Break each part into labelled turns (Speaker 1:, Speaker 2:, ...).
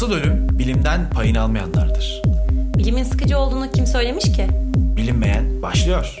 Speaker 1: Asıl ölüm bilimden payını almayanlardır.
Speaker 2: Bilimin sıkıcı olduğunu kim söylemiş ki?
Speaker 1: Bilinmeyen başlıyor.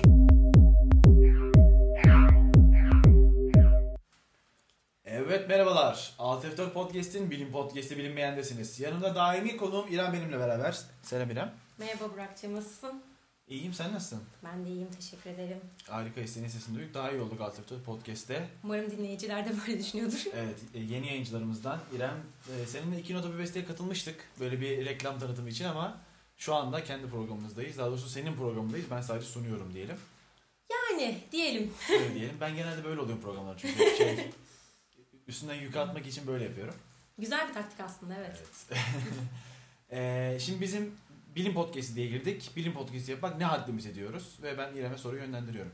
Speaker 1: Evet merhabalar. Alt F4 Podcast'in bilim podcast'i bilinmeyendesiniz. Yanımda daimi konuğum İrem benimle beraber. Selam İrem.
Speaker 2: Merhaba Burak'cığım nasılsın?
Speaker 1: İyiyim sen nasılsın?
Speaker 2: Ben de iyiyim teşekkür ederim.
Speaker 1: Harika senin sesini duyduk. Daha iyi olduk Alt F4 Podcast'te.
Speaker 2: Umarım dinleyiciler de böyle düşünüyordur.
Speaker 1: Evet e, yeni yayıncılarımızdan İrem. e, Seninle iki nota bir besteye katılmıştık. Böyle bir reklam tanıtımı için ama şu anda kendi programımızdayız. Daha doğrusu senin programındayız. Ben sadece sunuyorum diyelim.
Speaker 2: Yani diyelim.
Speaker 1: Öyle diyelim. Ben genelde böyle oluyorum programlar çünkü şey, üstünden yük atmak için böyle yapıyorum.
Speaker 2: Güzel bir taktik aslında evet.
Speaker 1: Evet. Ee, şimdi bizim bilim podcast'i diye girdik. Bilim podcast'i yapmak ne haddimiz ediyoruz? Ve ben İrem'e soruyu yönlendiriyorum.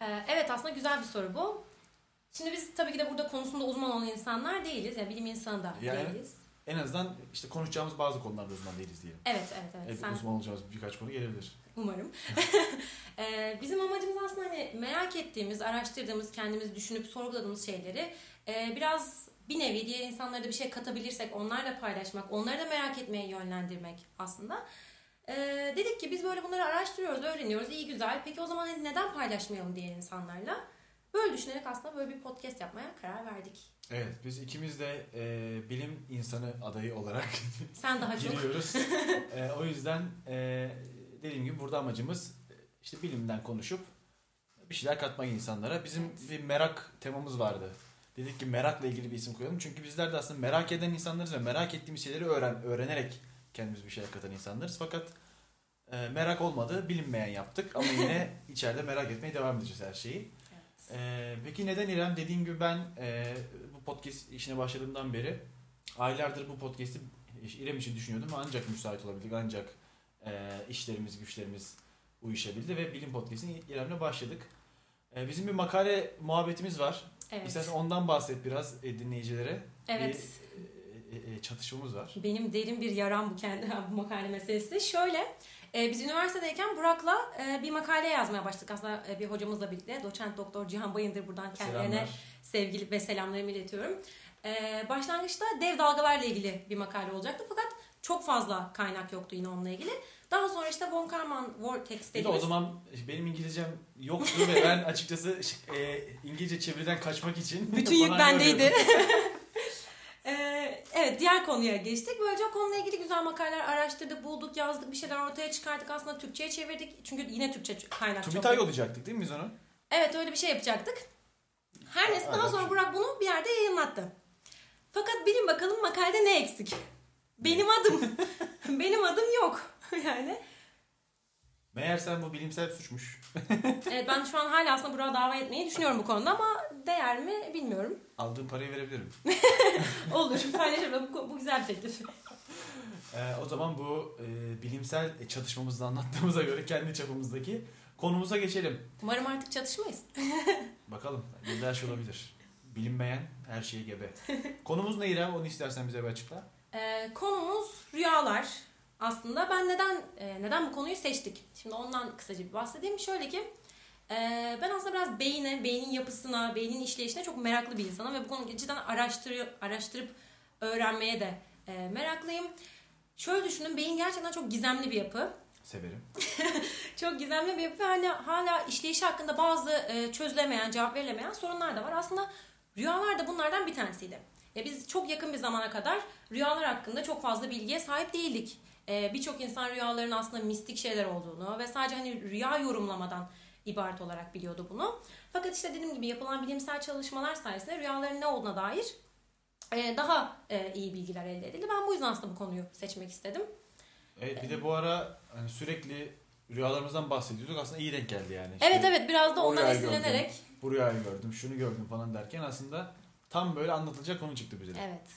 Speaker 2: Ee, evet aslında güzel bir soru bu. Şimdi biz tabii ki de burada konusunda uzman olan insanlar değiliz. Yani bilim insanı da
Speaker 1: Yani-
Speaker 2: değiliz.
Speaker 1: En azından işte konuşacağımız bazı konularda uzman değiliz diyelim.
Speaker 2: Evet evet evet.
Speaker 1: Evet,
Speaker 2: Sen
Speaker 1: uzman olacağımız birkaç konu gelebilir.
Speaker 2: Umarım. Ee, bizim amacımız aslında hani merak ettiğimiz, araştırdığımız, kendimiz düşünüp sorguladığımız şeyleri e, biraz bir nevi diğer insanlara da bir şey katabilirsek onlarla paylaşmak, onları da merak etmeye yönlendirmek aslında. Ee, dedik ki biz böyle bunları araştırıyoruz, öğreniyoruz, iyi güzel. Peki o zaman hani neden paylaşmayalım diğer insanlarla? Böyle düşünerek aslında böyle bir podcast yapmaya karar verdik.
Speaker 1: Evet biz ikimiz de e, bilim insanı adayı olarak
Speaker 2: Sen daha çok.
Speaker 1: giriyoruz. E, o yüzden e, dediğim gibi burada amacımız işte bilimden konuşup bir şeyler katmak insanlara. Bizim
Speaker 2: Evet.
Speaker 1: bir merak temamız vardı. Dedik ki merakla ilgili bir isim koyalım. Çünkü bizler de aslında merak eden insanlarız ve merak ettiğimiz şeyleri öğren öğrenerek kendimiz bir şeyler katan insanlarız. Fakat e, merak olmadı, bilinmeyen yaptık ama yine içeride merak etmeye devam edeceğiz her şeyi.
Speaker 2: Evet.
Speaker 1: Ee, peki neden İrem? Dediğim gibi ben e, bu podcast işine başladığımdan beri aylardır bu podcast'i İrem için düşünüyordum. Ancak müsait olabildik. Ancak e, işlerimiz, güçlerimiz uyuşabildi ve bilim podcast'ine İrem'le başladık. E, bizim bir makale muhabbetimiz var.
Speaker 2: Evet.
Speaker 1: İstersen ondan bahset biraz e, dinleyicilere.
Speaker 2: Evet.
Speaker 1: Bir e, e, çatışmamız var.
Speaker 2: Benim derin bir yaram bu kendi bu makale meselesi. Şöyle, e, biz üniversitedeyken Burak'la e, bir makale yazmaya başladık. Aslında e, bir hocamızla birlikte. Doçent Doktor Cihan Bayındır buradan kendilerine
Speaker 1: Selamlar.
Speaker 2: sevgili ve selamlarımı iletiyorum. E, başlangıçta dev dalgalarla ilgili bir makale olacaktı fakat çok fazla kaynak yoktu yine onunla ilgili. Daha sonra işte Von Karman Vortex
Speaker 1: Bir de
Speaker 2: dediğimiz...
Speaker 1: o zaman benim İngilizcem yoktu ve ben açıkçası e, İngilizce çeviriden kaçmak için
Speaker 2: Bütün yük bendeydi. Ee, evet diğer konuya geçtik. Böylece o konuyla ilgili güzel makaleler araştırdık, bulduk, yazdık, bir şeyler ortaya çıkarttık. Aslında Türkçe'ye çevirdik. Çünkü yine Türkçe kaynak çok.
Speaker 1: TÜBİTAK olacaktık değil mi biz onu?
Speaker 2: Evet öyle bir şey yapacaktık. Her neyse daha sonra Burak bunu bir yerde yayınlattı. Fakat bilin bakalım makalede ne eksik? Benim adım. Benim adım yok. yani.
Speaker 1: Meğersem bu bilimsel suçmuş.
Speaker 2: Evet ben şu an hala aslında Burak'a dava etmeyi düşünüyorum bu konuda ama değer mi bilmiyorum.
Speaker 1: Aldığım parayı verebilirim.
Speaker 2: Olur paylaşırım. Bu, bu güzel bir teklif.
Speaker 1: Ee, o zaman bu e, bilimsel çatışmamızı anlattığımıza göre kendi çapımızdaki konumuza geçelim.
Speaker 2: Umarım artık çatışmayız.
Speaker 1: Bakalım. Bir şey olabilir. Bilinmeyen her şeye gebe. Konumuz ne İrem? Onu istersen bize bir açıkla.
Speaker 2: Ee, konumuz rüyalar. Aslında ben neden e, neden bu konuyu seçtik? Şimdi ondan kısaca bir bahsedeyim. Şöyle ki e, ben aslında biraz beyine, beynin yapısına, beynin işleyişine çok meraklı bir insanım ve bu konuyu cidden araştırıyor, araştırıp öğrenmeye de e, meraklıyım. Şöyle düşünün, beyin gerçekten çok gizemli bir yapı.
Speaker 1: Severim.
Speaker 2: Çok gizemli bir yapı ve hala, hala işleyişi hakkında bazı e, çözülemeyen, cevap verilemeyen sorunlar da var. Aslında rüyalar da bunlardan bir tanesiydi. Ya biz çok yakın bir zamana kadar rüyalar hakkında çok fazla bilgiye sahip değildik. E, Birçok insan rüyaların aslında mistik şeyler olduğunu ve sadece hani rüya yorumlamadan ibaret olarak biliyordu bunu. Fakat işte dediğim gibi yapılan bilimsel çalışmalar sayesinde rüyaların ne olduğuna dair e, daha e, iyi bilgiler elde edildi. Ben bu yüzden aslında bu konuyu seçmek istedim.
Speaker 1: Evet, bir de bu ara hani sürekli rüyalarımızdan bahsediyorduk. Aslında iyi denk geldi yani. İşte
Speaker 2: Evet evet biraz da ondan esinlenerek.
Speaker 1: gördüm, Bu rüyayı gördüm, şunu gördüm falan derken aslında tam böyle anlatılacak konu çıktı bize.
Speaker 2: Evet.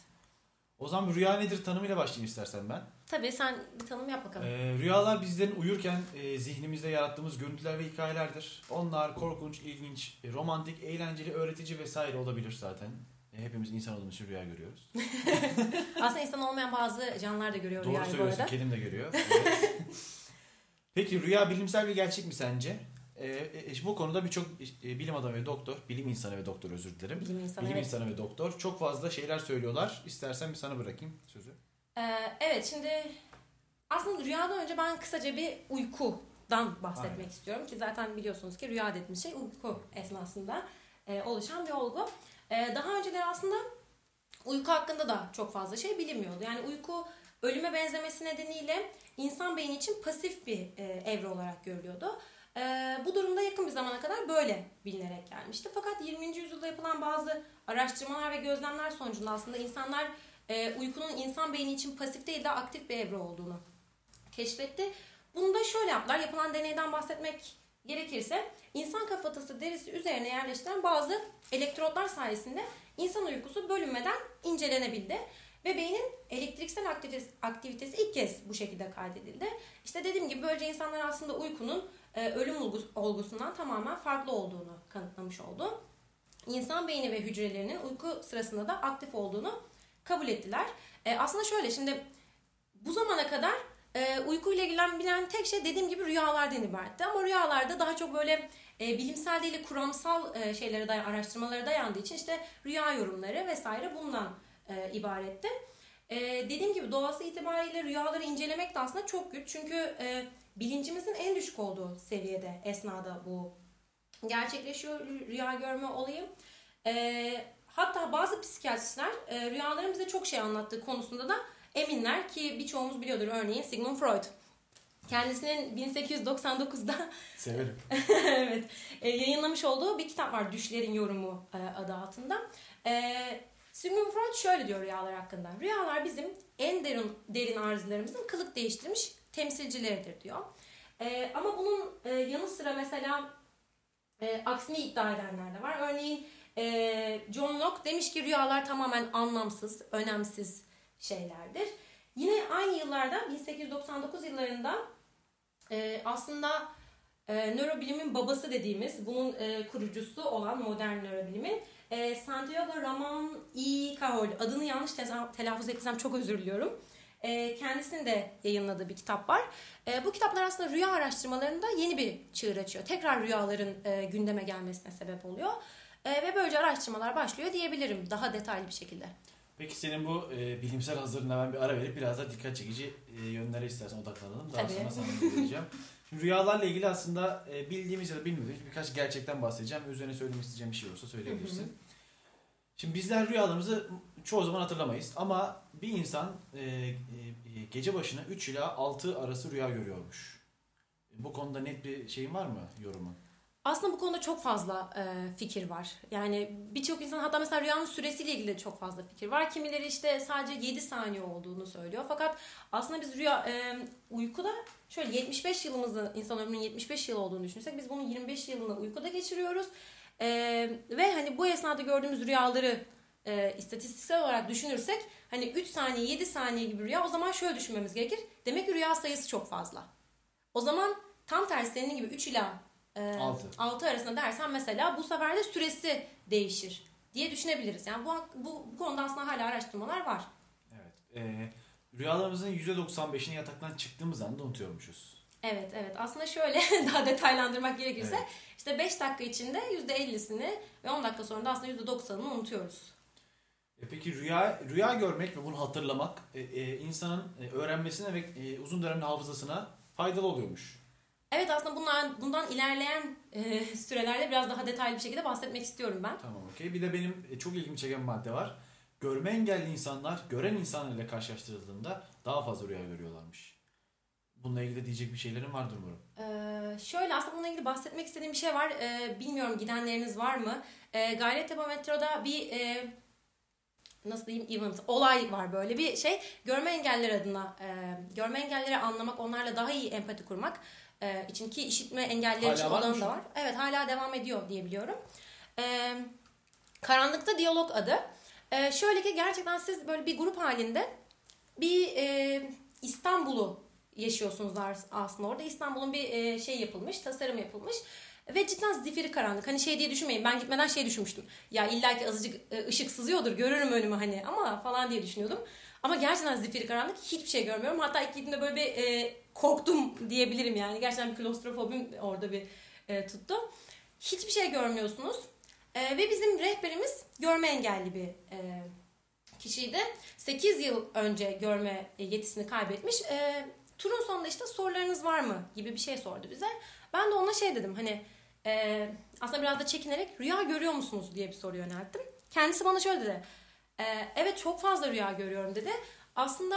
Speaker 1: O zaman rüya nedir tanımıyla başlayayım istersen ben.
Speaker 2: Tabii sen bir tanım yap bakalım.
Speaker 1: Ee, rüyalar bizlerin uyurken e, zihnimizde yarattığımız görüntüler ve hikayelerdir. Onlar korkunç, ilginç, e, romantik, eğlenceli, öğretici vesaire olabilir zaten. E, hepimiz insan olduğumuz için rüya görüyoruz.
Speaker 2: Aslında insan olmayan bazı canlılar da görüyor
Speaker 1: Doğru
Speaker 2: rüyayı bu
Speaker 1: söylüyorsun,
Speaker 2: arada.
Speaker 1: kedim de görüyor. Evet. Peki rüya bilimsel bir gerçek mi sence? E, e, bu konuda birçok e, bilim adamı ve doktor, bilim insanı ve doktor özür dilerim.
Speaker 2: Bilim insanı
Speaker 1: bilim
Speaker 2: evet.
Speaker 1: insanı ve doktor çok fazla şeyler söylüyorlar. İstersen bir sana bırakayım sözü.
Speaker 2: Ee, evet şimdi aslında rüyadan önce ben kısaca bir uykudan bahsetmek
Speaker 1: Aynen.
Speaker 2: istiyorum ki zaten biliyorsunuz ki rüya dediğimiz şey uyku esnasında e, oluşan bir olgu. E, daha önceleri aslında uyku hakkında da çok fazla şey bilinmiyordu. Yani uyku ölüme benzemesi nedeniyle insan beyni için pasif bir e, evre olarak görülüyordu. E, bu durumda yakın bir zamana kadar böyle bilinerek gelmişti. Fakat 20. yüzyılda yapılan bazı araştırmalar ve gözlemler sonucunda aslında insanlar e, uykunun insan beyni için pasif değil de aktif bir evre olduğunu keşfetti. Bunu da şöyle yaptılar. Yapılan deneyden bahsetmek gerekirse insan kafatası derisi üzerine yerleştirilen bazı elektrotlar sayesinde insan uykusu bölünmeden incelenebildi. Ve beynin elektriksel aktivitesi, aktivitesi ilk kez bu şekilde kaydedildi. İşte dediğim gibi böylece insanlar aslında uykunun e, ölüm olgus- olgusundan tamamen farklı olduğunu kanıtlamış oldu. İnsan beyni ve hücrelerinin uyku sırasında da aktif olduğunu kabul ettiler. E, aslında şöyle şimdi bu zamana kadar e, uykuyla ilgilenen tek şey dediğim gibi rüyalardan ibaretti. Ama rüyalarda daha çok böyle e, bilimsel değil de kuramsal şeylere dayan, araştırmalara dayandığı için işte rüya yorumları vesaire bundan e, ibaretti. E, dediğim gibi doğası itibariyle rüyaları incelemek de aslında çok güç. Çünkü e, bilincimizin en düşük olduğu seviyede esnada bu gerçekleşiyor rü- rüya görme olayı. E, hatta bazı psikiyatristler e, rüyaların bize çok şey anlattığı konusunda da eminler ki birçoğumuz biliyordur örneğin Sigmund Freud. Kendisinin 1899'da
Speaker 1: Severim.
Speaker 2: evet, e, yayınlamış olduğu bir kitap var Düşlerin Yorumu e, adı altında. E, Sigmund Freud şöyle diyor rüyalar hakkında. Rüyalar bizim en derin derin arzularımızın kılık değiştirmiş temsilcileridir diyor. E, ama bunun e, yanı sıra mesela e, aksini iddia edenler de var. Örneğin e, John Locke demiş ki rüyalar tamamen anlamsız, önemsiz şeylerdir. Yine aynı yıllarda 1899 yıllarında e, aslında e, nörobilimin babası dediğimiz bunun e, kurucusu olan modern nörobilimin e, Santiago Ramon y Cajal adını yanlış telaffuz ettiysem çok özür diliyorum. E, kendisinin de yayınladığı bir kitap var. E, bu kitaplar aslında rüya araştırmalarında yeni bir çığır açıyor. Tekrar rüyaların e, gündeme gelmesine sebep oluyor. E, ve böylece araştırmalar başlıyor diyebilirim daha detaylı bir şekilde.
Speaker 1: Peki senin bu e, bilimsel hazırlığına ben bir ara verip biraz da dikkat çekici e, yönlere istersen odaklanalım. Daha
Speaker 2: Tabii.
Speaker 1: sonra sana vereceğim. Şimdi rüyalarla ilgili aslında e, bildiğimiz ya da bilmediğimiz birkaç gerçekten bahsedeceğim. Üzerine söylemek isteyeceğim bir şey olsa söyleyebilirsin.
Speaker 2: Hı hı.
Speaker 1: Şimdi bizler rüyalarımızı çoğu zaman hatırlamayız ama bir insan e, e, gece başına 3 ila 6 arası rüya görüyormuş. Bu konuda net bir şeyin var mı yorumun?
Speaker 2: Aslında bu konuda çok fazla e, fikir var. Yani birçok insan hatta mesela rüyanın süresiyle ilgili de çok fazla fikir var. Kimileri işte sadece 7 saniye olduğunu söylüyor. Fakat aslında biz rüya e, uykuda şöyle 75 yılımızı insan ömrünün 75 yıl olduğunu düşünürsek biz bunun 25 yılını uykuda geçiriyoruz. E, ve hani bu esnada gördüğümüz rüyaları e, istatistiksel olarak düşünürsek hani 3 saniye 7 saniye gibi rüya o zaman şöyle düşünmemiz gerekir. Demek ki rüya sayısı çok fazla. O zaman tam tersi senin gibi 3 ila e,
Speaker 1: Altı.
Speaker 2: 6 arasında dersen mesela bu sefer de süresi değişir diye düşünebiliriz. Yani bu, bu, bu konuda aslında hala araştırmalar var.
Speaker 1: Evet. E, rüyalarımızın %95'ini yataktan çıktığımız anda unutuyormuşuz.
Speaker 2: Evet evet aslında şöyle daha detaylandırmak gerekirse
Speaker 1: Evet.
Speaker 2: işte 5 dakika içinde %50'sini ve 10 dakika sonra da aslında %90'ını unutuyoruz.
Speaker 1: E peki rüya rüya görmek ve bunu hatırlamak e, e, insanın e, öğrenmesine ve e, uzun dönemli hafızasına faydalı oluyormuş.
Speaker 2: Evet aslında bunlar, bundan ilerleyen e, sürelerde biraz daha detaylı bir şekilde bahsetmek istiyorum ben.
Speaker 1: Tamam okey. Bir de benim e, çok ilgimi çeken bir madde var. Görme engelli insanlar gören insanlar ile karşılaştırıldığında daha fazla rüya görüyorlarmış. Bununla ilgili diyecek bir şeylerin vardır umarım.
Speaker 2: Ee, şöyle aslında bununla ilgili bahsetmek istediğim bir şey var. Ee, bilmiyorum gidenleriniz var mı? Ee, Gayrettepe Metro'da bir e, nasıl diyeyim event, olay var böyle bir şey. Görme engelliler adına e, görme engellileri anlamak, onlarla daha iyi empati kurmak e, için ki işitme engellileri
Speaker 1: Hala
Speaker 2: için
Speaker 1: şu
Speaker 2: da var. Evet hala devam ediyor diye biliyorum. Ee, Karanlıkta Diyalog adı. Ee, şöyle ki gerçekten siz böyle bir grup halinde bir e, İstanbul'u yaşıyorsunuz aslında orada. İstanbul'un bir e, şey yapılmış, tasarım yapılmış. Ve cidden zifiri karanlık. Hani şey diye düşünmeyin. Ben gitmeden şey düşünmüştüm. Ya illaki azıcık e, ışık sızıyordur. Görürüm önümü hani ama falan diye düşünüyordum. Ama gerçekten zifiri karanlık. Hiçbir şey görmüyorum. Hatta ilk gittiğimde böyle bir e, korktum diyebilirim yani. Gerçekten bir klostrofobim orada bir e, tuttu. Hiçbir şey görmüyorsunuz. E, ve bizim rehberimiz görme engelli bir e, kişiydi. 8 yıl önce görme yetisini kaybetmiş. E, turun sonunda işte sorularınız var mı gibi bir şey sordu bize. Ben de ona şey dedim hani e, aslında biraz da çekinerek rüya görüyor musunuz diye bir soru yönelttim. Kendisi bana şöyle dedi. E, evet çok fazla rüya görüyorum dedi. Aslında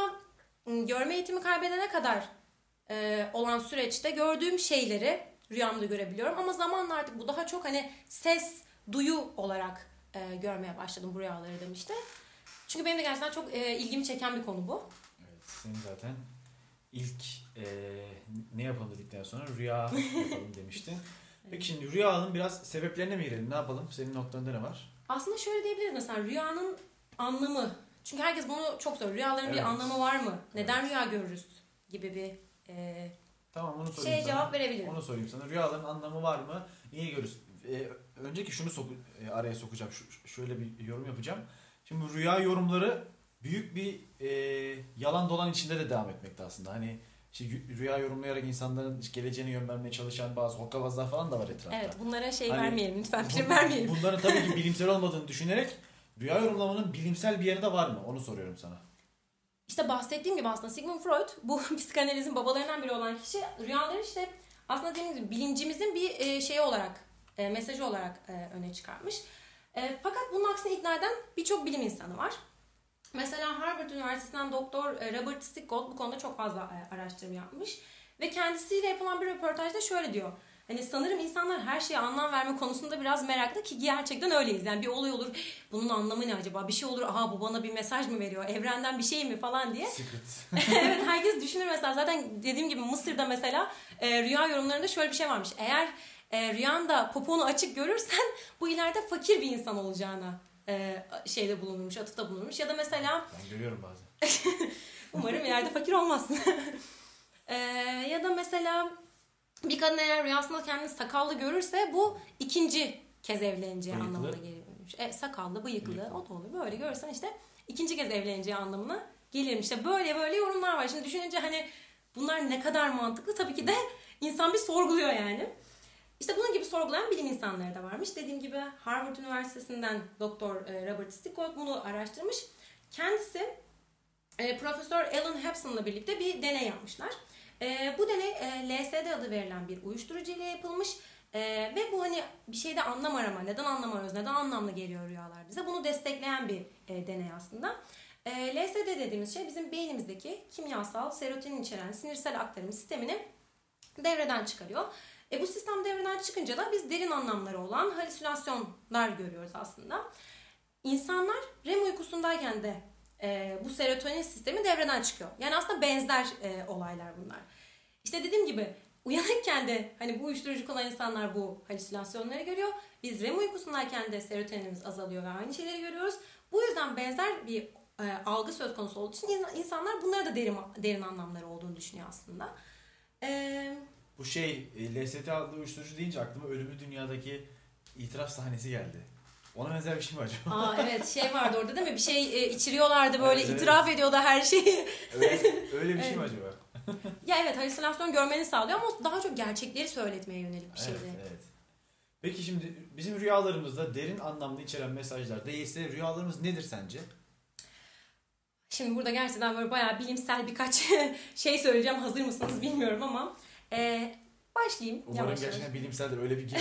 Speaker 2: görme yetimi kaybedene kadar e, olan süreçte gördüğüm şeyleri rüyamda görebiliyorum. Ama zamanla artık bu daha çok hani ses, duyu olarak e, görmeye başladım bu rüyaları demişti. Çünkü benim de gerçekten çok e, ilgimi çeken bir konu bu.
Speaker 1: Evet, senin zaten ilk e, ne yapalım dedikten sonra rüya yapalım demiştin. Peki şimdi rüyanın biraz sebeplerine mi girelim? Ne yapalım? Senin noktanda ne var?
Speaker 2: Aslında şöyle diyebiliriz mesela rüyanın anlamı. Çünkü herkes bunu çok soruyor. Rüyaların
Speaker 1: Evet.
Speaker 2: bir anlamı var mı? Neden rüya görürüz? Gibi bir e,
Speaker 1: Tamam onu sorayım
Speaker 2: şeye
Speaker 1: sana.
Speaker 2: cevap verebilirim.
Speaker 1: Onu sorayım sana. Rüyaların anlamı var mı? Niye görürüz? E, önceki şunu soku, e, araya sokacağım. Şu, şöyle bir yorum yapacağım. Şimdi rüya yorumları büyük bir e, yalan dolan içinde de devam etmekte aslında. Hani işte rüya yorumlayarak insanların geleceğini yön vermeye çalışan bazı hokkabazlar falan da var etrafta.
Speaker 2: Evet bunlara şey
Speaker 1: Hani
Speaker 2: vermeyelim lütfen prim vermeyelim.
Speaker 1: Bunların tabii ki bilimsel olmadığını düşünerek rüya yorumlamanın bilimsel bir yeri de var mı? Onu soruyorum sana.
Speaker 2: İşte bahsettiğim gibi aslında Sigmund Freud bu psikanalizin babalarından biri olan kişi rüyaları işte aslında dediğim gibi bilincimizin bir e, şeyi olarak e, mesajı olarak e, öne çıkarmış. Fakat bunun aksine ikna eden birçok bilim insanı var. Mesela Harvard Üniversitesi'nden doktor e, Robert Stickgold bu konuda çok fazla e, araştırma yapmış. Ve kendisiyle yapılan bir röportajda şöyle diyor. Hani sanırım insanlar her şeye anlam verme konusunda biraz meraklı ki gerçekten öyleyiz. Yani bir olay olur, bunun anlamı ne acaba? Bir şey olur, aha bu bana bir mesaj mı veriyor? Evrenden bir şey mi falan diye. Evet herkes düşünür mesela. Zaten dediğim gibi Mısır'da mesela e, rüya yorumlarında şöyle bir şey varmış. Eğer e, rüyanda poponu açık görürsen bu ileride fakir bir insan olacağına e, şeyde bulunurmuş, atıfta bulunurmuş. Ya da mesela
Speaker 1: Ben görüyorum bazen.
Speaker 2: Umarım ileride fakir olmazsın. Ee, ya da mesela bir kadın eğer rüyasında kendini sakallı görürse bu ikinci kez evleneceği
Speaker 1: Bıyıklı.
Speaker 2: anlamına geliyormuş. E, sakallı, bıyıklı,
Speaker 1: Bıyıklı.
Speaker 2: o da olur. Böyle görürsen işte ikinci kez evleneceği anlamına gelirmiş. İşte böyle böyle yorumlar var. Şimdi düşününce hani bunlar ne kadar mantıklı tabii ki de insan bir sorguluyor yani. İşte bunun gibi sorgulayan bilim insanları da varmış. Dediğim gibi Harvard Üniversitesi'nden Doktor e, Robert Stickgold bunu araştırmış. Kendisi e, Profesör Alan Hepson'la birlikte bir deney yapmışlar. E, bu deney LSD adı verilen bir uyuşturucu ile yapılmış. Ve bu hani bir şeyde anlam arama, neden anlam arıyoruz, neden anlamlı geliyor rüyalar bize bunu destekleyen bir deney aslında. LSD dediğimiz şey bizim beynimizdeki kimyasal serotonin içeren sinirsel aktarım sistemini devreden çıkarıyor. E, bu sistem devreden çıkınca da biz derin anlamları olan halüsinasyonlar görüyoruz aslında. İnsanlar REM uykusundayken de e, bu serotonin sistemi devreden çıkıyor. Yani aslında benzer e, olaylar bunlar. İşte dediğim gibi uyanıkken de hani bu uyuşturucu kullanan insanlar bu halüsinasyonları görüyor. Biz REM uykusundayken de serotoninimiz azalıyor ve aynı şeyleri görüyoruz. Bu yüzden benzer bir e, algı söz konusu olduğu için in- insanlar bunlara da derin, derin anlamları olduğunu düşünüyor aslında. Eee
Speaker 1: Bu şey e, LSD adlı uyuşturucu deyince aklıma ölümü dünyadaki itiraf sahnesi geldi. Ona benzer bir şey mi acaba?
Speaker 2: Aa evet şey vardı orada değil mi? Bir şey e, içiriyorlardı böyle
Speaker 1: Evet, evet.
Speaker 2: itiraf ediyordu her şeyi.
Speaker 1: öyle, öyle bir şey mi
Speaker 2: Evet.
Speaker 1: acaba?
Speaker 2: ya evet halüsinasyon görmeni sağlıyor ama daha çok gerçekleri söyletmeye yönelik bir şeydi.
Speaker 1: Evet, evet. Peki şimdi bizim rüyalarımızda derin anlamlı içeren mesajlar değilse rüyalarımız nedir sence?
Speaker 2: Şimdi burada gerçekten böyle bayağı bilimsel birkaç şey söyleyeceğim. Hazır mısınız bilmiyorum ama e, başlayayım
Speaker 1: Umarım
Speaker 2: yavaş yavaş.
Speaker 1: gerçekten bilimseldir. Öyle bir girdi.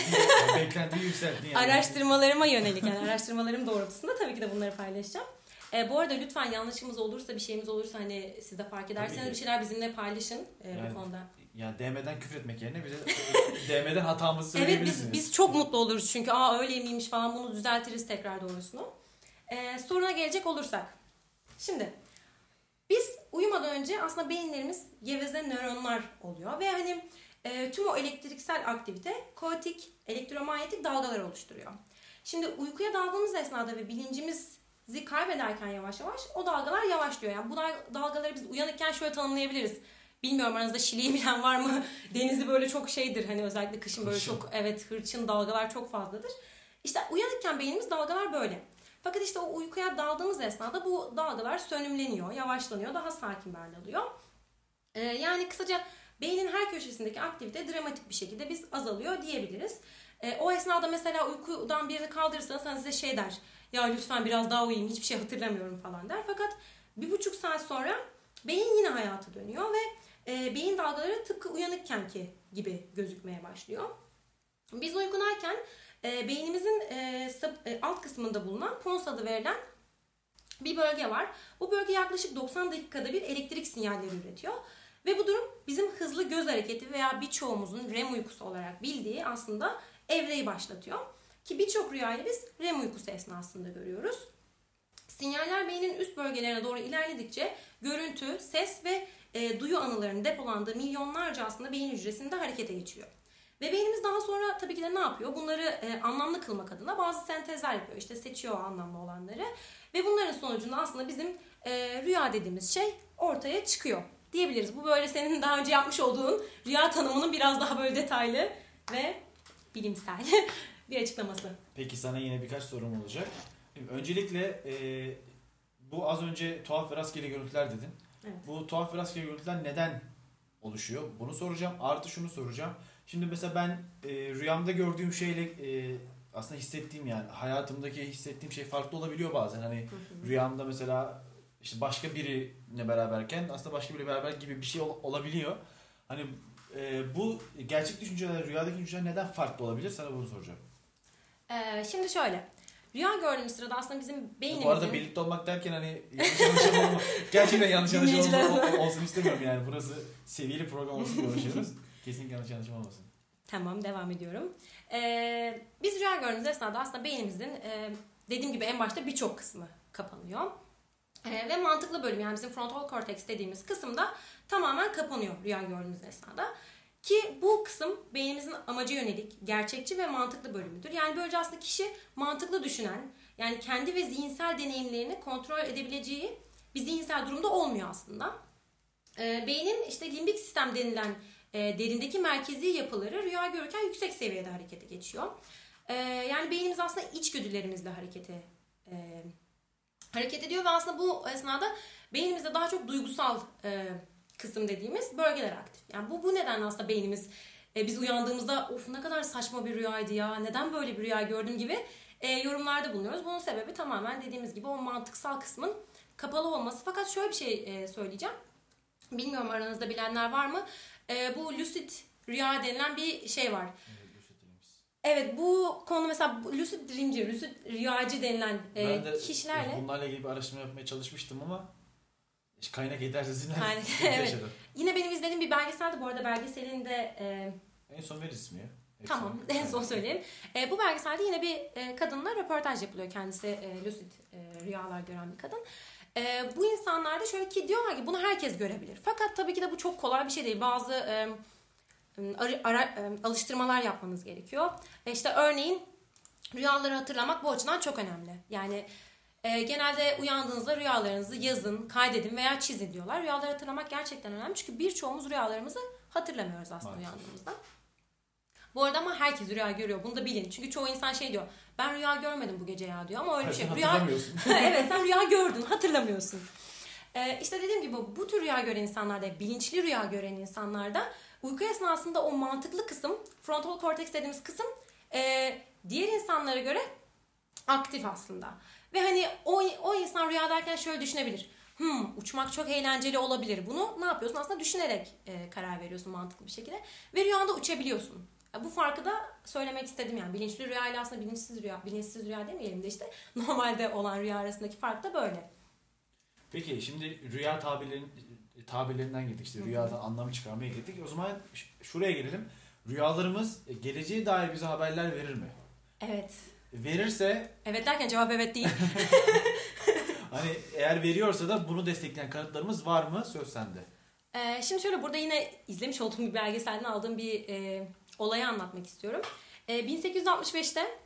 Speaker 1: beklentiyi yükselttin yani.
Speaker 2: Araştırmalarıma yönelik yani araştırmalarım doğrultusunda tabii ki de bunları paylaşacağım. E, bu arada lütfen yanlışımız olursa bir şeyimiz olursa hani siz de fark ederseniz bir şeyler bizimle paylaşın e,
Speaker 1: Yani
Speaker 2: bu konuda.
Speaker 1: Yani DM'den küfür etmek yerine bize DM'den hatamızı
Speaker 2: Evet
Speaker 1: söyleyebilirsiniz.
Speaker 2: biz, biz çok mutlu oluruz çünkü aa öyle miymiş falan bunu düzeltiriz tekrar doğrusunu. Ee, soruna gelecek olursak. Şimdi biz uyumadan önce aslında beyinlerimiz geveze nöronlar oluyor ve hani e, tüm o elektriksel aktivite kaotik elektromanyetik dalgalar oluşturuyor. Şimdi uykuya daldığımız esnada ve bilincimizi kaybederken yavaş yavaş o dalgalar yavaşlıyor. Yani bu dal- dalgaları biz uyanıkken şöyle tanımlayabiliriz. Bilmiyorum aranızda Şili'yi bilen var mı? Denizi böyle çok şeydir hani özellikle kışın böyle çok evet hırçın dalgalar çok fazladır. İşte uyanıkken beynimiz dalgalar böyle. Fakat işte o uykuya daldığımız esnada bu dalgalar sönümleniyor, yavaşlanıyor, daha sakin alıyor. Ee, yani kısaca beynin her köşesindeki aktivite dramatik bir şekilde biz azalıyor diyebiliriz. Ee, o esnada mesela uykudan birini kaldırırsanız size şey der. ya lütfen biraz daha uyuyayım hiçbir şey hatırlamıyorum falan der. Fakat bir buçuk saat sonra beyin yine hayata dönüyor ve e, beyin dalgaları tıpkı uyanıkkenki gibi gözükmeye başlıyor. Biz uygunayken e, beynimizin e, e, alt kısmında bulunan pons adı verilen bir bölge var. Bu bölge yaklaşık 90 dakikada bir elektrik sinyalleri üretiyor. Ve bu durum bizim hızlı göz hareketi veya birçoğumuzun REM uykusu olarak bildiği aslında evreyi başlatıyor. Ki birçok rüyayı biz REM uykusu esnasında görüyoruz. Sinyaller beynin üst bölgelerine doğru ilerledikçe görüntü, ses ve e, duyu anılarının depolandığı milyonlarca aslında beyin hücresinde harekete geçiyor. Ve beynimiz daha sonra tabii ki de ne yapıyor? Bunları e, anlamlı kılmak adına bazı sentezler yapıyor. İşte seçiyor o anlamlı olanları. Ve bunların sonucunda aslında bizim e, rüya dediğimiz şey ortaya çıkıyor diyebiliriz. Bu böyle senin daha önce yapmış olduğun rüya tanımının biraz daha böyle detaylı ve bilimsel bir açıklaması.
Speaker 1: Peki sana yine birkaç sorum olacak. Öncelikle e, bu az önce tuhaf ve rastgele görüntüler dedin.
Speaker 2: Evet.
Speaker 1: Bu tuhaf ve rastgele görüntüler neden oluşuyor? Bunu soracağım. Artı şunu soracağım. Şimdi mesela ben e, rüyamda gördüğüm şeyle e, aslında hissettiğim yani hayatımdaki hissettiğim şey farklı olabiliyor bazen. Hani rüyamda mesela işte başka biriyle beraberken aslında başka biriyle beraber gibi bir şey ol- olabiliyor. Hani e, bu gerçek düşünceler, rüyadaki düşünceler neden farklı olabilir? Sana bunu soracağım.
Speaker 2: Ee, şimdi şöyle. Rüya gördüğümüz sırada aslında bizim beynimizin...
Speaker 1: Bu arada birlikte olmak derken hani yanlış anlaşılma olma- gerçekten yanlış anlaşılma olsun istemiyorum yani. Burası seviyeli program olsun uğraşıyoruz. Kesinlikle yanlış anlaşılma olmasın.
Speaker 2: Tamam devam ediyorum. Ee, biz rüya gördüğümüz esnada aslında beynimizin e, dediğim gibi en başta birçok kısmı kapanıyor. Ee, ve mantıklı bölüm yani bizim frontal korteks dediğimiz kısımda tamamen kapanıyor rüya gördüğümüz esnada. Ki bu kısım beynimizin amaca yönelik, gerçekçi ve mantıklı bölümüdür. Yani böylece aslında kişi mantıklı düşünen, yani kendi ve zihinsel deneyimlerini kontrol edebileceği bir zihinsel durumda olmuyor aslında. Ee, beynin işte limbik sistem denilen e, derindeki merkezi yapıları rüya görürken yüksek seviyede harekete geçiyor. E, yani beynimiz aslında içgüdülerimizle harekete e, hareket ediyor ve aslında bu esnada beynimizde daha çok duygusal e, kısım dediğimiz bölgeler aktif. Yani bu bu nedenle aslında beynimiz e, biz uyandığımızda of ne kadar saçma bir rüyaydı ya neden böyle bir rüya gördüm gibi e, yorumlarda bulunuyoruz. Bunun sebebi tamamen dediğimiz gibi o mantıksal kısmın kapalı olması. Fakat şöyle bir şey e, söyleyeceğim. Bilmiyorum aranızda bilenler var mı? E, bu lucid rüya denilen bir şey var. Evet bu konu mesela lucid dreamci, lucid rüyacı denilen e,
Speaker 1: de
Speaker 2: kişilerle
Speaker 1: bunlarla ilgili bir araştırma yapmaya çalışmıştım ama kaynak yetersizliğinden
Speaker 2: Kaynak-
Speaker 1: sıkıntı
Speaker 2: evet.
Speaker 1: yaşadım.
Speaker 2: yine benim izlediğim bir belgeseldi bu arada belgeselin de e,
Speaker 1: En son ver ismi ya. Hepsini.
Speaker 2: Tamam en son söyleyeyim. E, bu belgeselde yine bir e, kadınla röportaj yapılıyor. Kendisi e, lucid e, rüyalar gören bir kadın. E, bu insanlar da şöyle ki diyorlar ki bunu herkes görebilir. Fakat tabii ki de bu çok kolay bir şey değil. Bazı e, ara- ara- alıştırmalar yapmanız gerekiyor. E, işte örneğin rüyaları hatırlamak bu açıdan çok önemli. Yani e, genelde uyandığınızda rüyalarınızı yazın, kaydedin veya çizin diyorlar. Rüyaları hatırlamak gerçekten önemli. Çünkü birçoğumuz rüyalarımızı hatırlamıyoruz aslında
Speaker 1: Maalesef.
Speaker 2: uyandığımızda. Bu arada ama herkes rüya görüyor. Bunu da bilin. Çünkü çoğu insan şey diyor. Ben rüya görmedim bu gece ya diyor. Ama öyle bir şey. Rüya evet sen rüya gördün hatırlamıyorsun. Ee, işte dediğim gibi bu tür rüya gören insanlarda, bilinçli rüya gören insanlarda uyku esnasında o mantıklı kısım, frontal korteks dediğimiz kısım e, diğer insanlara göre aktif aslında. Ve hani o, o insan rüya derken şöyle düşünebilir. Hmm, uçmak çok eğlenceli olabilir. Bunu ne yapıyorsun? Aslında düşünerek e, karar veriyorsun mantıklı bir şekilde. Ve rüyanda uçabiliyorsun. Bu farkı da söylemek istedim yani. Bilinçli rüya ile aslında bilinçsiz rüya, bilinçsiz rüya demeyelim de işte normalde olan rüya arasındaki fark da böyle.
Speaker 1: Peki şimdi rüya tabirlerin, tabirlerinden girdik işte rüyadan anlamı çıkarmaya gittik. O zaman şuraya gelelim. Rüyalarımız e, geleceğe dair bize haberler verir mi?
Speaker 2: Evet.
Speaker 1: Verirse
Speaker 2: Evet derken cevap evet değil.
Speaker 1: hani eğer veriyorsa da bunu destekleyen kanıtlarımız var mı? Söz sende.
Speaker 2: Ee, şimdi şöyle burada yine izlemiş olduğum bir belgeselden aldığım bir e, olayı anlatmak istiyorum. E, 1865'te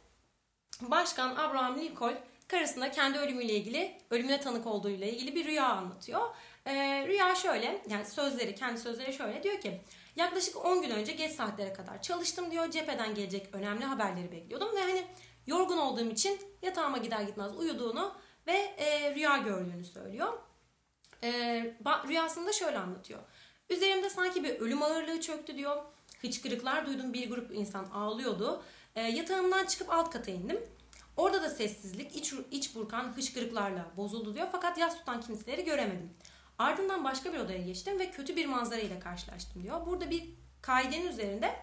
Speaker 2: Başkan Abraham Lincoln karısına kendi ölümüyle ilgili, ölümüne tanık olduğuyla ilgili bir rüya anlatıyor. E, rüya şöyle, yani sözleri, kendi sözleri şöyle diyor ki yaklaşık 10 gün önce geç saatlere kadar çalıştım diyor. Cepheden gelecek önemli haberleri bekliyordum ve hani yorgun olduğum için yatağıma gider gitmez uyuduğunu ve e, rüya gördüğünü söylüyor. E, rüyasında şöyle anlatıyor. Üzerimde sanki bir ölüm ağırlığı çöktü diyor. Hıçkırıklar duydum bir grup insan ağlıyordu. E, yatağımdan çıkıp alt kata indim. Orada da sessizlik iç, iç burkan hışkırıklarla bozuldu diyor fakat yas tutan kimseleri göremedim. Ardından başka bir odaya geçtim ve kötü bir manzara ile karşılaştım diyor. Burada bir kaidenin üzerinde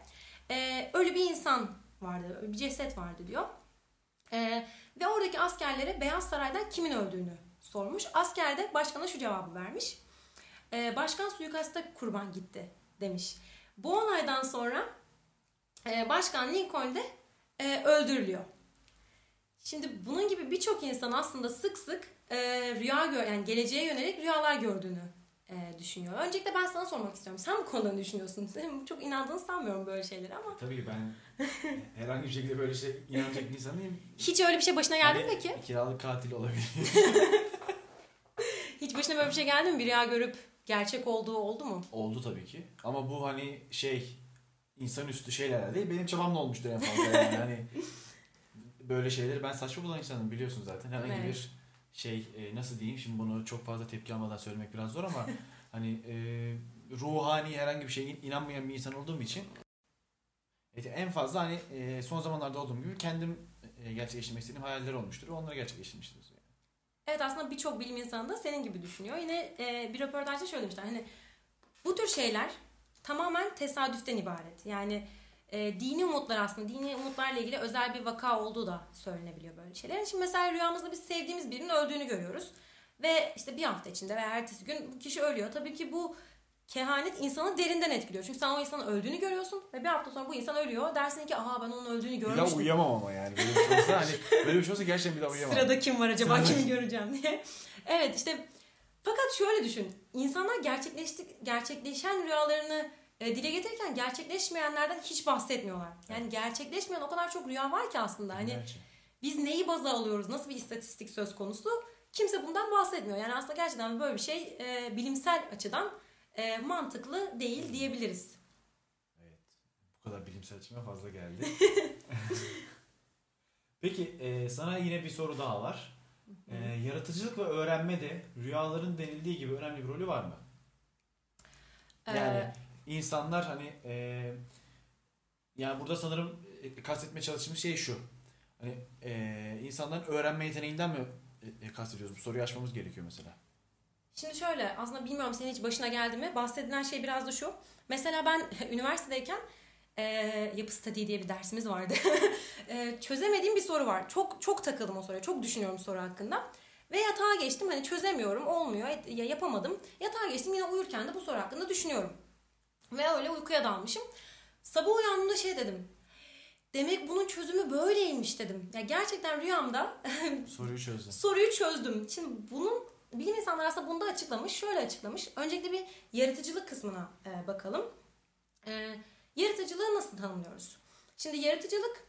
Speaker 2: e, ölü bir insan vardı, bir ceset vardı diyor. E, ve oradaki askerlere Beyaz Saray'dan kimin öldüğünü sormuş. Asker de başkana şu cevabı vermiş. E, başkan suikasta kurban gitti demiş. Bu olaydan sonra e, Başkan Lincoln de e, öldürülüyor. Şimdi bunun gibi birçok insan aslında sık sık e, rüya gör yani geleceğe yönelik rüyalar gördüğünü e, düşünüyor. Öncelikle ben sana sormak istiyorum. Sen bu konuda ne düşünüyorsun? Senin çok inandığını sanmıyorum böyle şeylere ama.
Speaker 1: Tabii ben herhangi bir şekilde böyle şey inanacak bir insan değilim.
Speaker 2: Hiç öyle bir şey başına geldi mi
Speaker 1: Hani
Speaker 2: peki?
Speaker 1: Kiralık katil olabilir.
Speaker 2: Hiç başına böyle bir şey geldi mi? Bir rüya görüp gerçek olduğu oldu mu?
Speaker 1: Oldu tabii ki. Ama bu hani şey insanüstü şeyler değil. Benim çabamla olmuştur en fazla yani. hani böyle şeyleri ben saçma bulan insanım biliyorsun zaten. Herhangi
Speaker 2: Evet.
Speaker 1: bir şey e, nasıl diyeyim şimdi bunu çok fazla tepki almadan söylemek biraz zor ama hani e, ruhani herhangi bir şeye in- inanmayan bir insan olduğum için evet, en fazla hani e, son zamanlarda olduğum gibi kendim e, gerçekleştirmek istediğim hayaller olmuştur. Onları gerçekleştirmiştir. Yani.
Speaker 2: Evet aslında birçok bilim insanı da senin gibi düşünüyor. Yine e, bir röportajda şöyle demişler. Hani bu tür şeyler tamamen tesadüften ibaret. Yani e, dini umutlar aslında dini umutlarla ilgili özel bir vaka olduğu da söylenebiliyor böyle şeyler. Şimdi mesela rüyamızda biz sevdiğimiz birinin öldüğünü görüyoruz. Ve işte bir hafta içinde veya ertesi gün bu kişi ölüyor. Tabii ki bu kehanet insanı derinden etkiliyor. Çünkü sen o insanın öldüğünü görüyorsun ve bir hafta sonra bu insan ölüyor. Dersin ki aha ben onun öldüğünü
Speaker 1: Bir daha
Speaker 2: görmüştüm.
Speaker 1: uyuyamam ama yani. Böyle bir şey olsa, hani, böyle bir şey olsa gerçekten bir daha uyuyamam.
Speaker 2: Sırada kim var acaba
Speaker 1: Sırada
Speaker 2: kimi
Speaker 1: kim?
Speaker 2: göreceğim diye. Evet işte fakat şöyle düşün. İnsanlar gerçekleşti, gerçekleşen rüyalarını e, dile getirirken gerçekleşmeyenlerden hiç bahsetmiyorlar. Yani gerçekleşmeyen o kadar çok rüya var ki aslında. Hani
Speaker 1: Gerçi.
Speaker 2: biz neyi baza alıyoruz? Nasıl bir istatistik söz konusu? Kimse bundan bahsetmiyor. Yani aslında gerçekten böyle bir şey e, bilimsel açıdan e, mantıklı değil diyebiliriz.
Speaker 1: Evet. Bu kadar bilimsel açıma fazla geldi. Peki e, sana yine bir soru daha var. E, yaratıcılık ve öğrenmede rüyaların denildiği gibi önemli bir rolü var mı? Yani
Speaker 2: Ee,
Speaker 1: insanlar hani e, yani burada sanırım e, kastetmeye çalıştığımız şey şu. Hani e, insanların öğrenme yeteneğinden mi e, e, kastediyoruz? Bu soruyu açmamız gerekiyor mesela.
Speaker 2: Şimdi şöyle aslında bilmiyorum senin hiç başına geldi mi? Bahsedilen şey biraz da şu. Mesela ben üniversitedeyken e, yapı statiği diye bir dersimiz vardı. e, çözemediğim bir soru var. Çok çok takıldım o soruya. Çok düşünüyorum soru hakkında. Ve yatağa geçtim hani çözemiyorum olmuyor ya yapamadım. Yatağa geçtim yine uyurken de bu soru hakkında düşünüyorum. Ve öyle uykuya dalmışım. Sabah uyandığımda şey dedim. Demek bunun çözümü böyleymiş dedim. Ya gerçekten rüyamda
Speaker 1: Soruyu çözdüm.
Speaker 2: soruyu çözdüm. Şimdi bunun bilim insanları aslında bunu da açıklamış. Şöyle açıklamış. Öncelikle bir yaratıcılık kısmına e, bakalım. E, yaratıcılığı nasıl tanımlıyoruz? Şimdi yaratıcılık,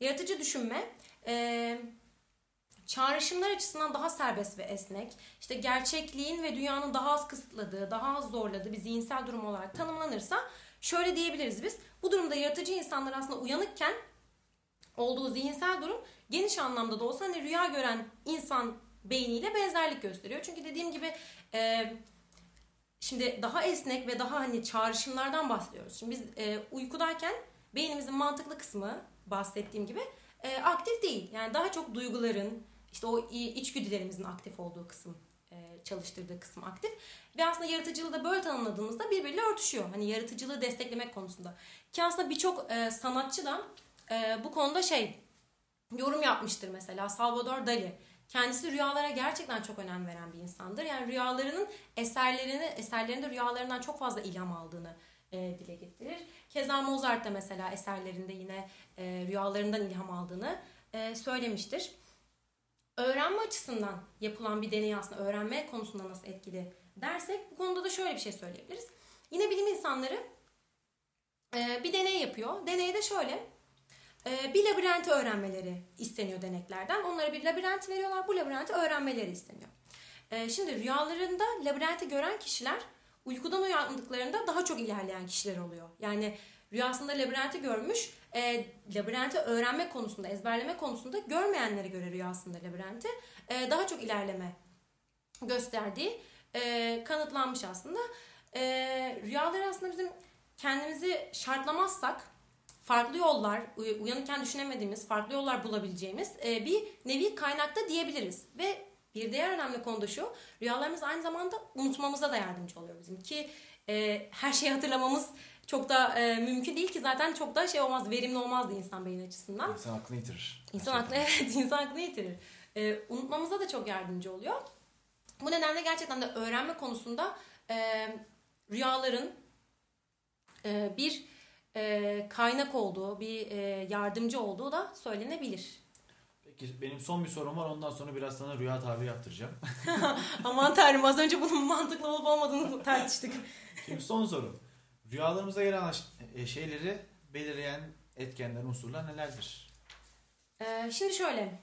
Speaker 2: yaratıcı düşünme, e, çağrışımlar açısından daha serbest ve esnek, işte gerçekliğin ve dünyanın daha az kısıtladığı, daha az zorladığı bir zihinsel durum olarak tanımlanırsa şöyle diyebiliriz biz. Bu durumda yaratıcı insanlar aslında uyanıkken olduğu zihinsel durum geniş anlamda da olsa hani rüya gören insan beyniyle benzerlik gösteriyor. Çünkü dediğim gibi e, şimdi daha esnek ve daha hani çağrışımlardan bahsediyoruz. Şimdi biz e, uykudayken beynimizin mantıklı kısmı bahsettiğim gibi e, aktif değil. Yani daha çok duyguların işte o içgüdülerimizin aktif olduğu kısım e, çalıştırdığı kısım aktif. Ve aslında yaratıcılığı da böyle tanımladığımızda birbiriyle örtüşüyor. Hani yaratıcılığı desteklemek konusunda. Ki aslında birçok e, sanatçı da e, bu konuda şey yorum yapmıştır mesela Salvador Dali. Kendisi rüyalara gerçekten çok önem veren bir insandır. Yani rüyalarının eserlerini, eserlerinde rüyalarından çok fazla ilham aldığını e, dile getirir. Keza Mozart da mesela eserlerinde yine e, rüyalarından ilham aldığını e, söylemiştir. Öğrenme açısından yapılan bir deney aslında öğrenme konusunda nasıl etkili dersek bu konuda da şöyle bir şey söyleyebiliriz. Yine bilim insanları e, bir deney yapıyor. Deneyde şöyle e, bir labirenti öğrenmeleri isteniyor deneklerden. Onlara bir labirent veriyorlar. Bu labirenti öğrenmeleri isteniyor. E, şimdi rüyalarında labirenti gören kişiler uykudan uyandıklarında daha çok ilerleyen kişiler oluyor. Yani rüyasında labirenti görmüş, e, labirenti öğrenme konusunda, ezberleme konusunda görmeyenlere göre rüyasında labirenti e, daha çok ilerleme gösterdiği e, kanıtlanmış aslında. E, rüyaları aslında bizim kendimizi şartlamazsak farklı yollar, uy- uyanırken düşünemediğimiz farklı yollar bulabileceğimiz e, bir nevi kaynakta diyebiliriz. Ve bir diğer önemli konu da şu, rüyalarımız aynı zamanda unutmamıza da yardımcı oluyor bizim ki e, her şeyi hatırlamamız çok da e, mümkün değil ki zaten çok da şey olmaz, verimli olmazdı insan beyin açısından.
Speaker 1: İnsan aklını yitirir.
Speaker 2: İnsan aklı evet insan aklını yitirir. Ee, unutmamıza da çok yardımcı oluyor. Bu nedenle gerçekten de öğrenme konusunda e, rüyaların e, bir e, kaynak olduğu, bir e, yardımcı olduğu da söylenebilir.
Speaker 1: Peki benim son bir sorum var. Ondan sonra biraz sana rüya tabiri yaptıracağım.
Speaker 2: Aman tanrım az önce bunun mantıklı olup olmadığını tartıştık.
Speaker 1: Şimdi son soru. Rüyalarımıza gelen e, şeyleri belirleyen etkenler, unsurlar nelerdir?
Speaker 2: Ee, şimdi şöyle.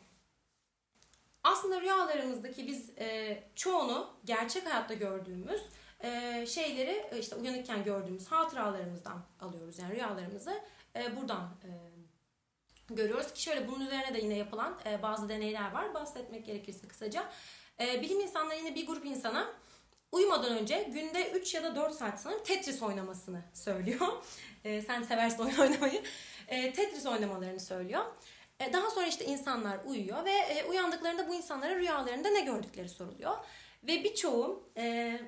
Speaker 2: Aslında rüyalarımızdaki biz e, çoğunu gerçek hayatta gördüğümüz e, şeyleri e, işte uyanıkken gördüğümüz hatıralarımızdan alıyoruz. Yani rüyalarımızı e, buradan e, görüyoruz ki şöyle bunun üzerine de yine yapılan e, bazı deneyler var. Bahsetmek gerekirse kısaca. E, bilim insanları yine bir grup insana uyumadan önce günde 3 ya da 4 saat sanırım Tetris oynamasını söylüyor. E, sen seversin oyun oynamayı. E, Tetris oynamalarını söylüyor. E, Daha sonra işte insanlar uyuyor ve e, uyandıklarında bu insanlara rüyalarında ne gördükleri soruluyor. Ve birçoğu e,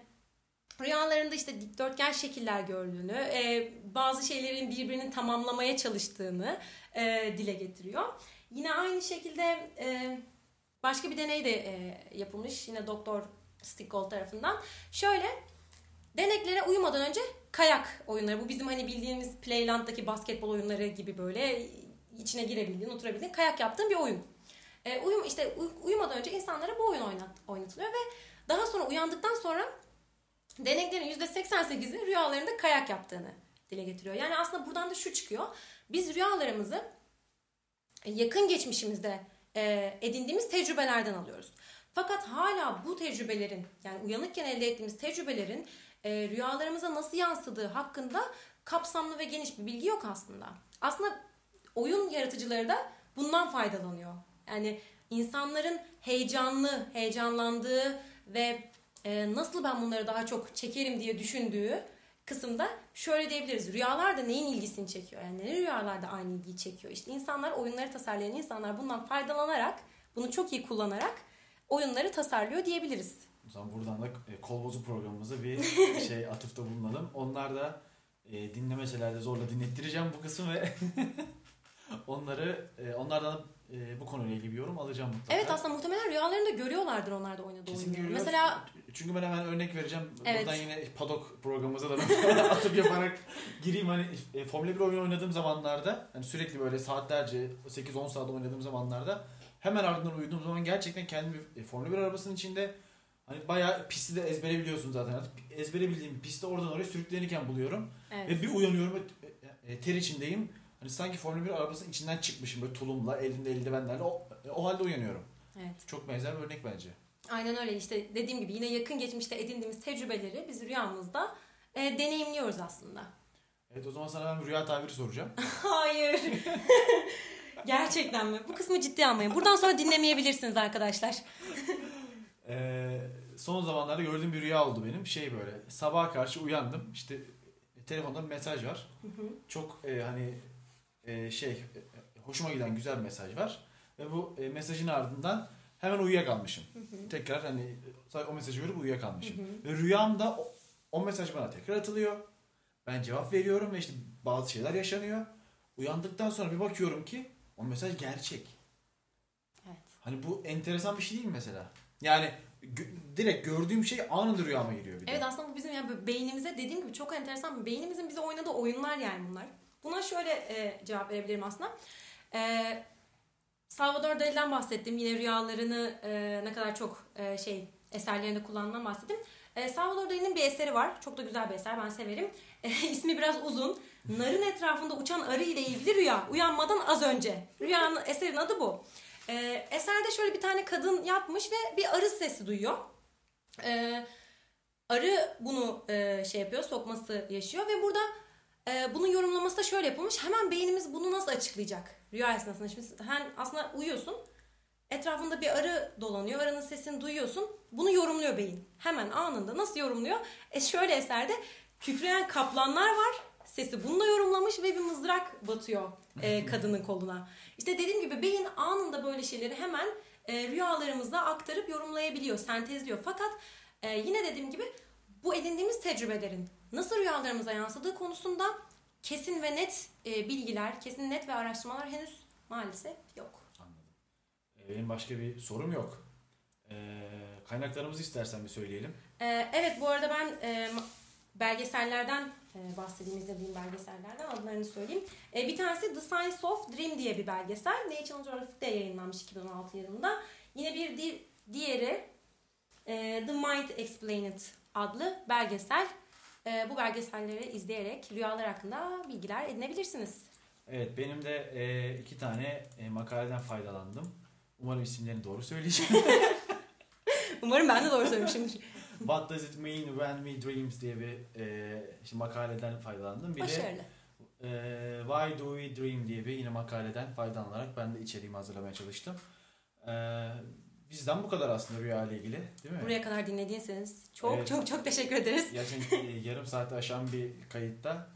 Speaker 2: rüyalarında işte dikdörtgen şekiller gördüğünü, e, bazı şeylerin birbirini tamamlamaya çalıştığını e, dile getiriyor. Yine aynı şekilde e, başka bir deney de e, yapılmış yine Doktor Stickgold tarafından. Şöyle deneklere uyumadan önce kayak oyunları. Bu bizim hani bildiğimiz Playland'daki basketbol oyunları gibi böyle içine girebildiğin, oturabildiğin kayak yaptığın bir oyun. E, uyum işte uy- uyumadan önce insanlara bu oyun oynat, oynatılıyor ve daha sonra uyandıktan sonra deneklerin %88'i rüyalarında kayak yaptığını dile getiriyor. Yani aslında buradan da şu çıkıyor. Biz rüyalarımızı yakın geçmişimizde e, edindiğimiz tecrübelerden alıyoruz. Fakat hala bu tecrübelerin yani uyanıkken elde ettiğimiz tecrübelerin e, rüyalarımıza nasıl yansıdığı hakkında kapsamlı ve geniş bir bilgi yok aslında. Aslında oyun yaratıcıları da bundan faydalanıyor. Yani insanların heyecanlı, heyecanlandığı ve e, nasıl ben bunları daha çok çekerim diye düşündüğü kısımda şöyle diyebiliriz. Rüyalar da neyin ilgisini çekiyor? Yani ne rüyalar da aynı ilgiyi çekiyor? İşte insanlar, oyunları tasarlayan insanlar bundan faydalanarak, bunu çok iyi kullanarak oyunları tasarlıyor diyebiliriz.
Speaker 1: O zaman buradan da e, kol bozuk programımıza bir şey atıfta bulunalım. Onlar da e, dinlemeseler de zorla dinlettireceğim bu kısmı ve onları e, onlardan e, bu konuyla ilgili bir yorum alacağım mutlaka.
Speaker 2: Evet aslında muhtemelen rüyalarında görüyorlardır onlar da oynadığı
Speaker 1: Kesin
Speaker 2: oyunları.
Speaker 1: görüyor.
Speaker 2: Mesela
Speaker 1: çünkü ben hemen örnek vereceğim.
Speaker 2: Evet.
Speaker 1: Buradan yine Padok programımıza da atıp yaparak gireyim hani e, Formula 1 oyunu oynadığım zamanlarda hani sürekli böyle saatlerce 8-10 saat oynadığım zamanlarda hemen ardından uyuduğum zaman gerçekten kendimi e, Formula 1 arabasının içinde hani bayağı pisti de ezbere biliyorsun zaten artık ezbere bildiğim pisti oradan oraya sürüklenirken buluyorum
Speaker 2: evet.
Speaker 1: ve bir uyanıyorum e, e, ter içindeyim. Hani sanki Formula 1 arabasının içinden çıkmışım böyle tulumla, elimde eldivenlerle o, e, o halde uyanıyorum.
Speaker 2: evet.
Speaker 1: Çok benzer bir örnek bence.
Speaker 2: Aynen öyle işte dediğim gibi yine yakın geçmişte edindiğimiz tecrübeleri biz rüyamızda e, deneyimliyoruz aslında.
Speaker 1: Evet o zaman sana ben bir rüya tabiri soracağım.
Speaker 2: Hayır. Gerçekten mi? Bu kısmı ciddi almayın. Buradan sonra dinlemeyebilirsiniz arkadaşlar.
Speaker 1: Ee, son zamanlarda gördüğüm bir rüya oldu benim. Şey böyle sabaha karşı uyandım. İşte telefonda bir mesaj var. Çok e, hani e, şey e, hoşuma giden güzel bir mesaj var. Ve bu e, mesajın ardından hemen uyuyakalmışım. Tekrar hani o mesajı görüp uyuyakalmışım. Ve rüyamda o, o mesaj bana tekrar atılıyor. Ben cevap veriyorum ve işte bazı şeyler yaşanıyor. Uyandıktan sonra bir bakıyorum ki o mesaj gerçek.
Speaker 2: Evet.
Speaker 1: Hani bu enteresan bir şey değil mi mesela? Yani gö- direkt gördüğüm şey anında rüyama giriyor bir de.
Speaker 2: Evet aslında bu bizim yani beynimize dediğim gibi çok enteresan. Beynimizin bize oynadığı oyunlar yani bunlar. Buna şöyle e, cevap verebilirim aslında. E, Salvador Dali'den bahsettim. Yine rüyalarını e, ne kadar çok e, şey eserlerinde kullandığından bahsettim. E, Salvador Dali'nin bir eseri var. Çok da güzel bir eser. Ben severim. E, ismi biraz uzun. Narın etrafında uçan arı ile ilgili rüya. Uyanmadan az önce. Rüyanın eserin adı bu. E, eserde şöyle bir tane kadın yapmış ve bir arı sesi duyuyor. E, arı bunu e, şey yapıyor, sokması yaşıyor ve burada e, bunun yorumlaması da şöyle yapılmış. Hemen beynimiz bunu nasıl açıklayacak rüya esnasında? Şimdi sen aslında uyuyorsun. Etrafında bir arı dolanıyor. Arının sesini duyuyorsun. Bunu yorumluyor beyin. Hemen anında. Nasıl yorumluyor? E şöyle eserde kükreyen kaplanlar var. Sesi bununla yorumlamış ve bir mızrak batıyor e, kadının koluna. İşte dediğim gibi beyin anında böyle şeyleri hemen e, rüyalarımızda aktarıp yorumlayabiliyor, sentezliyor. Fakat e, yine dediğim gibi bu edindiğimiz tecrübelerin nasıl rüyalarımıza yansıdığı konusunda kesin ve net e, bilgiler, kesin net ve araştırmalar henüz maalesef yok.
Speaker 1: Anladım. E, Benim başka bir sorum yok. E, kaynaklarımızı istersen bir söyleyelim.
Speaker 2: Ee, evet bu arada ben e, belgesellerden e, bahsedeyim, izlediğim belgesellerden adlarını söyleyeyim. E, bir tanesi The Science of Dream diye bir belgesel. National Geographic'te yayınlanmış 2016 yılında. Yine bir di- diğeri e, The Mind Explained adlı belgesel. E, bu belgeselleri izleyerek rüyalar hakkında bilgiler edinebilirsiniz.
Speaker 1: Evet benim de e, iki tane e, makaleden faydalandım. Umarım isimlerini doğru söyleyeceğim.
Speaker 2: Umarım ben de doğru söylemişimdir.
Speaker 1: What does it mean when we dreams diye bir e, işte makaleden faydalandım. Bir de
Speaker 2: Başarılı.
Speaker 1: e, Why do we dream diye bir yine makaleden faydalanarak ben de içeriğimi hazırlamaya çalıştım. E, bizden bu kadar aslında rüya ile ilgili değil mi?
Speaker 2: Buraya kadar dinlediyseniz çok
Speaker 1: Evet.
Speaker 2: çok çok teşekkür ederiz.
Speaker 1: Gerçekten yarım saati aşan bir kayıtta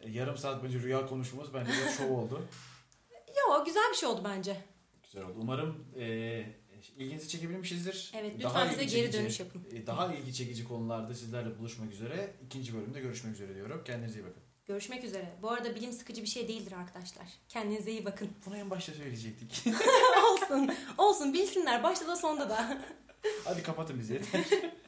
Speaker 1: e, yarım saat boyunca rüya konuşmamız bence bir şov oldu.
Speaker 2: Yo güzel bir şey oldu bence.
Speaker 1: Güzel oldu. Umarım e, ilginizi çekebilmişizdir.
Speaker 2: Evet
Speaker 1: Daha
Speaker 2: lütfen bize
Speaker 1: ilgi
Speaker 2: geri
Speaker 1: çekici-
Speaker 2: dönüş yapın.
Speaker 1: e, Daha ilgi çekici konularda sizlerle buluşmak üzere. İkinci bölümde görüşmek üzere diyorum. Kendinize iyi bakın.
Speaker 2: Görüşmek üzere. Bu arada bilim sıkıcı bir şey değildir arkadaşlar. Kendinize iyi bakın.
Speaker 1: Bunu en başta söyleyecektik.
Speaker 2: olsun. Olsun bilsinler. Başta da sonda da.
Speaker 1: Hadi kapatın bizi yeter.